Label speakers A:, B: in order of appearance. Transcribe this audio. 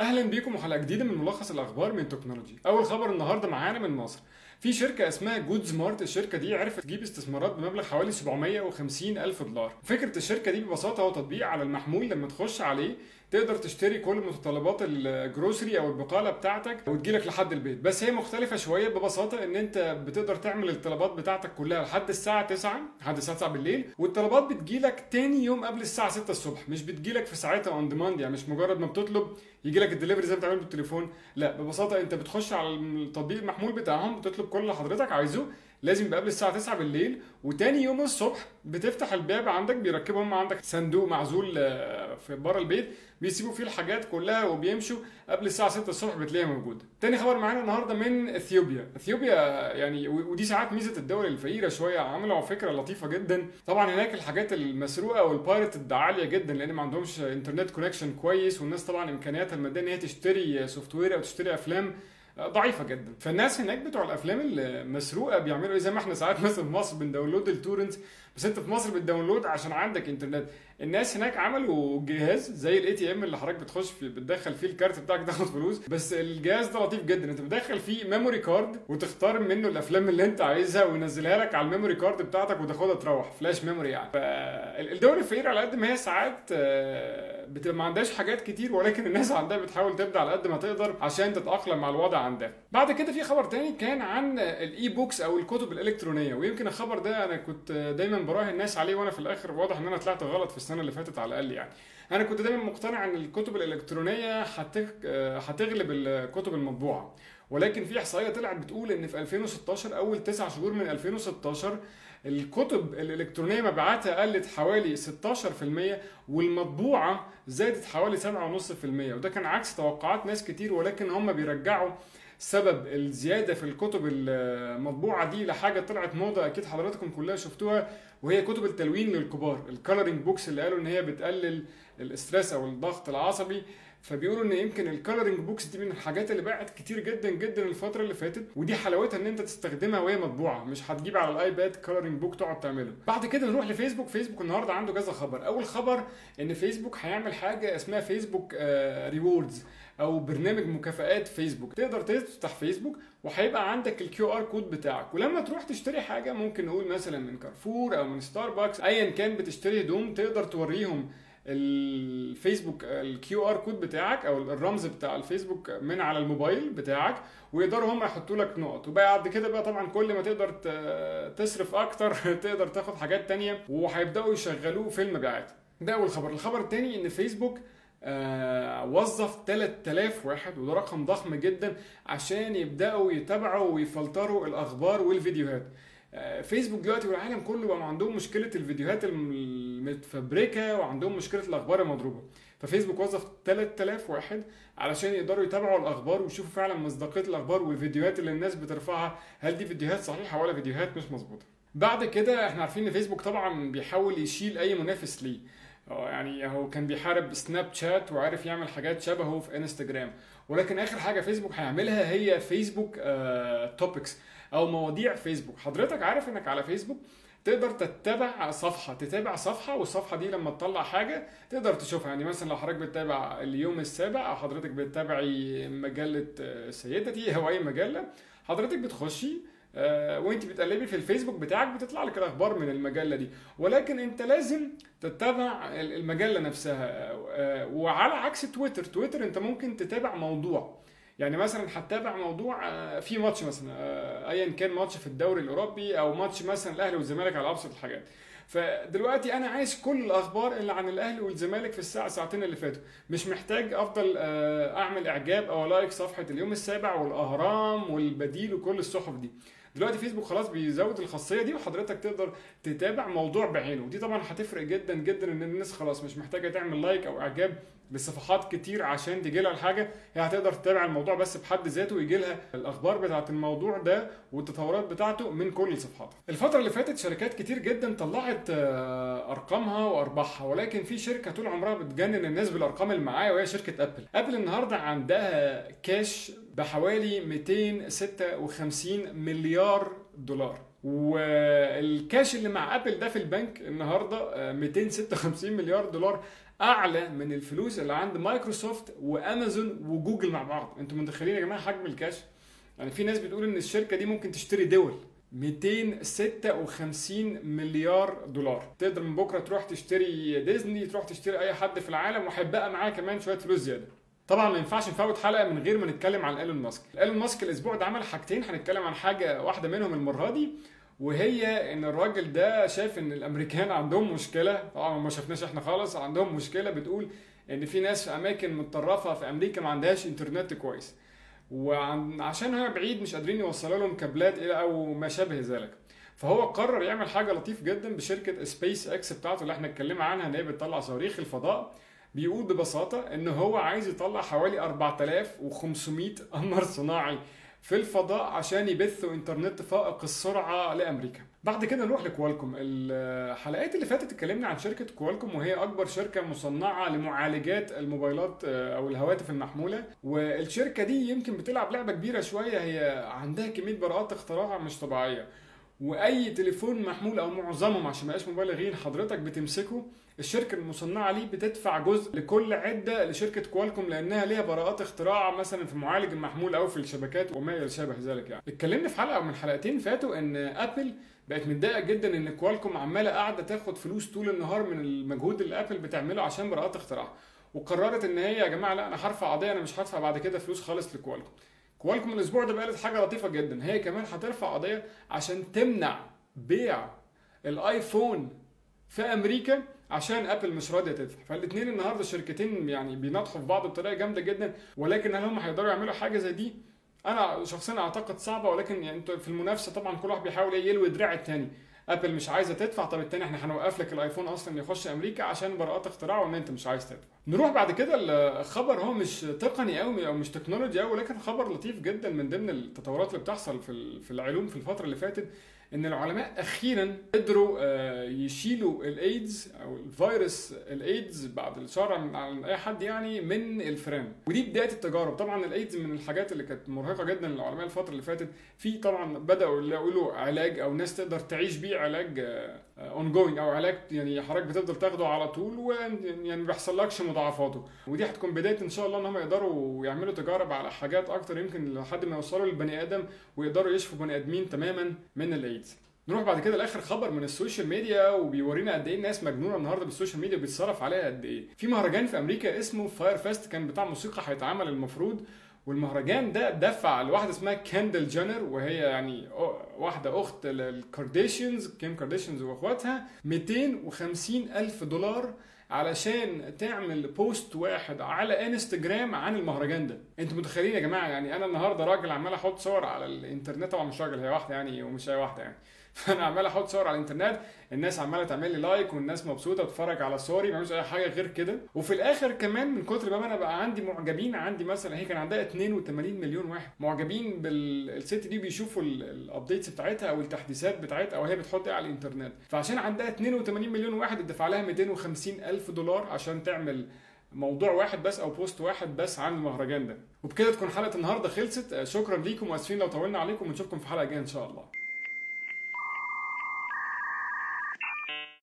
A: أهلا بيكم وحلقة جديدة من ملخص الأخبار من technology. أول خبر النهارده معانا من مصر. في شركة اسمها جود سمارت الشركة دي عرفت تجيب استثمارات بمبلغ حوالي 750 ألف دولار. فكرة الشركة دي ببساطة هو تطبيق على المحمول لما تخش عليه تقدر تشتري كل متطلبات ال grocery أو البقالة بتاعتك وتجيلك لحد البيت. بس هي مختلفة شوية ببساطة إن أنت بتقدر تعمل الطلبات بتاعتك كلها لحد الساعة 9 لحد الساعة 9 بالليل والطلبات بتجيلك تاني يوم قبل الساعة 6 الصبح. مش بتجيلك في ساعتها on demand يعني مش مجرد ما بتطلب يجي لك الدليفري زي ما بتعمل بالتليفون. لا ببساطة انت بتخش على التطبيق المحمول بتاعهم بتطلب كل اللي حضرتك عايزه. لازم يبقى قبل الساعة 9 بالليل وتاني يوم الصبح بتفتح الباب عندك بيركبوا هم عندك صندوق معزول في بره البيت بيسيبوا فيه الحاجات كلها وبيمشوا قبل الساعة 6 الصبح بتلاقيها موجودة. تاني خبر معانا النهارده من إثيوبيا، إثيوبيا يعني ودي ساعات ميزة الدول الفقيرة شوية عملوا فكرة لطيفة جدا، طبعا هناك الحاجات المسروقة وال pirate عالية جدا لأن ما عندهمش internet connection كويس والناس طبعا إمكانياتها المادية إن هي تشتري software أو تشتري أفلام ضعيفة جدا. فالناس هناك بتوع الأفلام المسروقه بيعملوا إيه؟ زي ما إحنا ساعات مثلا في مصر بن download ال torrents بس انت في مصر بت download عشان عندك انترنت. الناس هناك عملوا جهاز زي ال ATM اللي حضرتك بتخش فيه بتدخل فيه ال card بتاعك تاخد فلوس. بس الجهاز ده لطيف جدا. انت بتدخل فيه memory card وتختار منه الأفلام اللي انت عايزها وينزلها لك على ال memory card بتاعتك وتاخدها تروح. flash memory يعني. فالدول الفقيره على قد ما هي ساعات بتبقى ما عندهاش حاجات كتير ولكن الناس عندها بتحاول تبدأ على قد ما تقدر عشان تتأقلم مع الوضع عندها. بعد كده في خبر تاني كان عن ال e-books أو الكتب الإلكترونية. ويمكن الخبر ده أنا كنت دايما براهن الناس عليه وأنا في الآخر واضح ان أنا طلعت غلط في السنة اللي فاتت على الأقل يعني. أنا كنت دايما مقتنع إن الكتب الإلكترونية هتغلب الكتب المطبوعة. ولكن في إحصائية طلعت بتقول إن في 2016 أول تسع شهور من 2016 الكتب الإلكترونية مبيعاتها قلت حوالي 16% والمطبوعة زادت حوالي 7.5% وده كان عكس توقعات ناس كتير ولكن هم بيرجعوا سبب الزيادة في الكتب المطبوعة دي لحاجة طلعت موضة أكيد حضراتكم كلها شفتوها وهي كتب التلوين للكبار ال coloring books اللي قالوا إن هي بتقلل ال stress أو الضغط العصبي. فبيقولوا إن يمكن ال coloring books دي من الحاجات اللي باعت كتير جدا جدا الفترة اللي فاتت ودي حلاوتها إن أنت تستخدمها وهي مطبوعة مش هتجيب على الآيباد coloring book تقعد تعمله. بعد كده نروح لفيسبوك فيسبوك النهارده عنده كذا خبر. أول خبر إن فيسبوك هيعمل حاجة اسمها Facebook Rewards أو برنامج مكافآت فيسبوك. تقدر تفتح فيسبوك وهيبقى عندك ال QR code بتاعك. ولما تروح تشتري حاجة ممكن نقول مثلا من كارفور أو من ستاربكس ايا كان بتشتري هدوم تقدر توريهم الفيسبوك ال QR code بتاعك أو الرمز بتاع الفيسبوك من على الموبايل بتاعك ويقدروا هم يحطوا لك نقط. وبعد كده بقى طبعا كل ما تقدر تصرف أكتر تقدر تاخد حاجات تانية وهيبدأوا يشغلوه في المبيعات ده أول خبر. الخبر الثاني إن فيسبوك آه وظف 3000 واحد وده رقم ضخم جدا عشان يبدأوا يتابعوا ويفلتروا الأخبار والفيديوهات. فيسبوك دلوقتي والعالم كله بقى عندهم مشكلة الفيديوهات المتفبركة وعندهم مشكلة الأخبار المضروبة. ففيسبوك وظف 3000 واحد علشان يقدروا يتابعوا الأخبار ويشوفوا فعلا مصداقية الأخبار والفيديوهات اللي الناس بترفعها. هل دي فيديوهات صحيحة ولا فيديوهات مش مظبوطة؟ بعد كده إحنا عارفين إن فيسبوك طبعا بيحاول يشيل أي منافس ليه. يعني هو كان بيحارب سناب شات وعارف يعمل حاجات شبهه في إنستجرام. ولكن آخر حاجة فيسبوك هيعملها هي Facebook Topics أو مواضيع فيسبوك حضرتك عارف إنك على فيسبوك تقدر تتابع صفحة تتابع صفحة والصفحة دي لما تطلع حاجة تقدر تشوفها. يعني مثلا لو حضرتك بتتابع اليوم السابع أو حضرتك بتتابعي مجلة سيدتي أو أي مجلة حضرتك بتخشي آه وانت بتقلبي في الفيسبوك بتاعك بتطلع لك الأخبار من المجلة دي. ولكن أنت لازم تتابع المجلة نفسها آه وعلى عكس تويتر. تويتر أنت ممكن تتابع موضوع. يعني مثلا هتتابع موضوع آه في ماتش مثلا ايا كان ماتش في الدوري الأوروبي أو ماتش مثلا الأهلي والزمالك على أبسط الحاجات. فدلوقتي أنا عايز كل الأخبار اللي عن الأهلي والزمالك في الساعة ساعتين اللي فاتوا. مش محتاج أفضل أعمل إعجاب أو like صفحة اليوم السابع والأهرام والبديل وكل الصحف دي. دلوقتي فيسبوك خلاص بيزود الخاصية دي وحضرتك تقدر تتابع موضوع بعينه. ودي طبعا هتفرق جدا جدا إن الناس خلاص مش محتاجة تعمل like أو إعجاب لصفحات كتير عشان تجي لها الحاجة. هي هتقدر تتابع الموضوع بس بحد ذاته ويجي لها الأخبار بتاعه الموضوع ده والتطورات بتاعته من كل الصفحات. الفترة اللي فاتت شركات كتير جدا طلعت أرقامها وأرباحها ولكن في شركة طول عمرها بتجنن الناس بالأرقام اللي معايا وهي شركة أبل. أبل النهارده عندها كاش بحوالي 256 مليار دولار. والكاش اللي مع أبل ده في البنك النهارده آه، 256 مليار دولار. أعلى من الفلوس اللي عند مايكروسوفت وأمازون وجوجل مع بعض. أنتوا متخيلين يا جماعة حجم الكاش؟ يعني في ناس بتقول إن الشركة دي ممكن تشتري دول. 256 مليار دولار. تقدر من بكرة تروح تشتري ديزني تروح تشتري أي حد في العالم وهيبقى معاه كمان شوية فلوس زيادة. طبعا ما ينفعش نفوت حلقة من غير ما نتكلم عن إيلون ماسك. إيلون ماسك الأسبوع ده عمل حاجتين هنتكلم عن حاجة واحدة منهم المرة دي. وهي إن الراجل ده شاف إن الأمريكان عندهم مشكلة. طبعا ما شفناش إحنا خالص عندهم مشكلة بتقول إن في ناس في أماكن متطرفة في أمريكا ما عندهاش إنترنت كويس. وعشان هو بعيد مش قادرين يوصلوا لهم كابلات إلى أو ما شابه ذلك. فهو قرر يعمل حاجة لطيف جدا بشركة سبيس إكس بتاعته اللي إحنا اتكلمنا عنها إن هي بتطلع صواريخ الفضاء. بيقول ببساطة إن هو عايز يطلع حوالي 4500 قمر صناعي في الفضاء عشان يبثوا انترنت فائق السرعة لأمريكا. بعد كده نروح لكوالكوم. الحلقات اللي فاتت اتكلمنا عن شركة كوالكوم وهي أكبر شركة مصنعة لمعالجات الموبايلات آه، أو الهواتف المحمولة. والشركة دي يمكن بتلعب لعبة كبيرة شوية. هي عندها كمية براءات اختراع مش طبيعية. وأي تليفون محمول أو معظمهم عشان ما يبقاش مبالغين حضرتك بتمسكه الشركة المصنعة ليه بتدفع جزء لكل عدة لشركة كوالكوم لأنها ليها براءات اختراع مثلا في معالج المحمول أو في الشبكات وما يشابه ذلك يعني. اتكلمنا في حلقة من حلقتين فاتوا إن ابل بقت متضايقة جدا إن كوالكوم عمالة قاعدة تاخد فلوس طول النهار من المجهود اللي ابل بتعمله عشان براءات اختراع. وقررت إن هي يا جماعة لا أنا هرفع قضية أنا مش هدفع بعد كده فلوس خالص لكوالكوم كوالكوم الأسبوع ده قالت حاجة لطيفة جدا. هي كمان هترفع قضية عشان تمنع بيع الآيفون في أمريكا عشان ابل مش راضية تدفع. فالاثنين النهارده الشركتين يعني بيناطحوا في بعض بطريقة جامدة جدا. ولكن هل هم هيقدروا يعملوا حاجة زي دي؟ أنا شخصيا أعتقد صعبة. ولكن يعني أنتوا في المنافسة طبعا كل واحد بيحاول يلوي دراع التاني. ابل مش عايزة تدفع. طب التاني إحنا هنوقف لك الآيفون أصلا يخش أمريكا عشان براءات اختراع وان أنت مش عايز تدفع. نروح بعد كده الخبر هو مش تقني قوي أو مش تكنولوجي قوي ولكن خبر لطيف جدا من ضمن التطورات اللي بتحصل في في العلوم في الفترة اللي فاتت إن العلماء أخيرا قدروا آه، يشيلوا الايدز أو الفيروس الايدز بعد الشر عن أي حد يعني من الفئران ودي بداية التجارب. طبعا الايدز من الحاجات اللي كانت مرهقة جدا للعلماء الفترة اللي فاتت. في طبعا بدأوا يقولوا علاج أو ناس تقدر تعيش بيه علاج ongoing أو علاج يعني حضرتك بتفضل تاخده على طول ويعني ما بيحصلكش مضاعفاته. ودي هتكون بداية إن شاء الله إن هم يقدروا يعملوا تجارب على حاجات أكتر يمكن لحد ما يوصلوا للبني آدم ويقدروا يشفوا بني آدمين تماما من الايدز نروح بعد كده لآخر خبر من ال social media وبيورينا قد إيه الناس مجنونة النهارده بال social media وبيتصرف عليها قد إيه. في مهرجان في أمريكا اسمه Fyre Fest كان بتاع موسيقى هيتعمل المفروض والمهرجان ده دفع لواحدة اسمها كاندل جينر وهي يعني واحدة أخت الكارديشيانز كيم كارديشيانز وأخواتها 250 ألف دولار علشان تعمل post واحد على انستجرام عن المهرجان ده. أنتوا متخيلين يا جماعة يعني أنا النهارده راجل عمال أحط صور على الإنترنت طبعا مش راجل هي واحدة يعني ومش أي واحدة يعني. فانا عمال أحط صور على الانترنت الناس عماله تعمل لي like والناس مبسوطه تتفرج على صوري ما اي حاجة غير كده. وفي الآخر كمان من كتر ما أنا بقى عندي معجبين عندي مثلا هي كان عندها 82 مليون واحد. معجبين بالست دي بيشوفوا ال updates بتاعتها أو التحديثات بتاعتها أو هي بتحط إيه على الانترنت. فعشان عندها 82 مليون واحد اتدفع لها 250 ألف دولار عشان تعمل موضوع واحد بس أو بوست واحد بس عن المهرجان ده. وبكده تكون حلقة النهارده خلصت. شكرا ليكم وأسفين لو طولنا عليكم ونشوفكم في حلقة جاية إن شاء الله.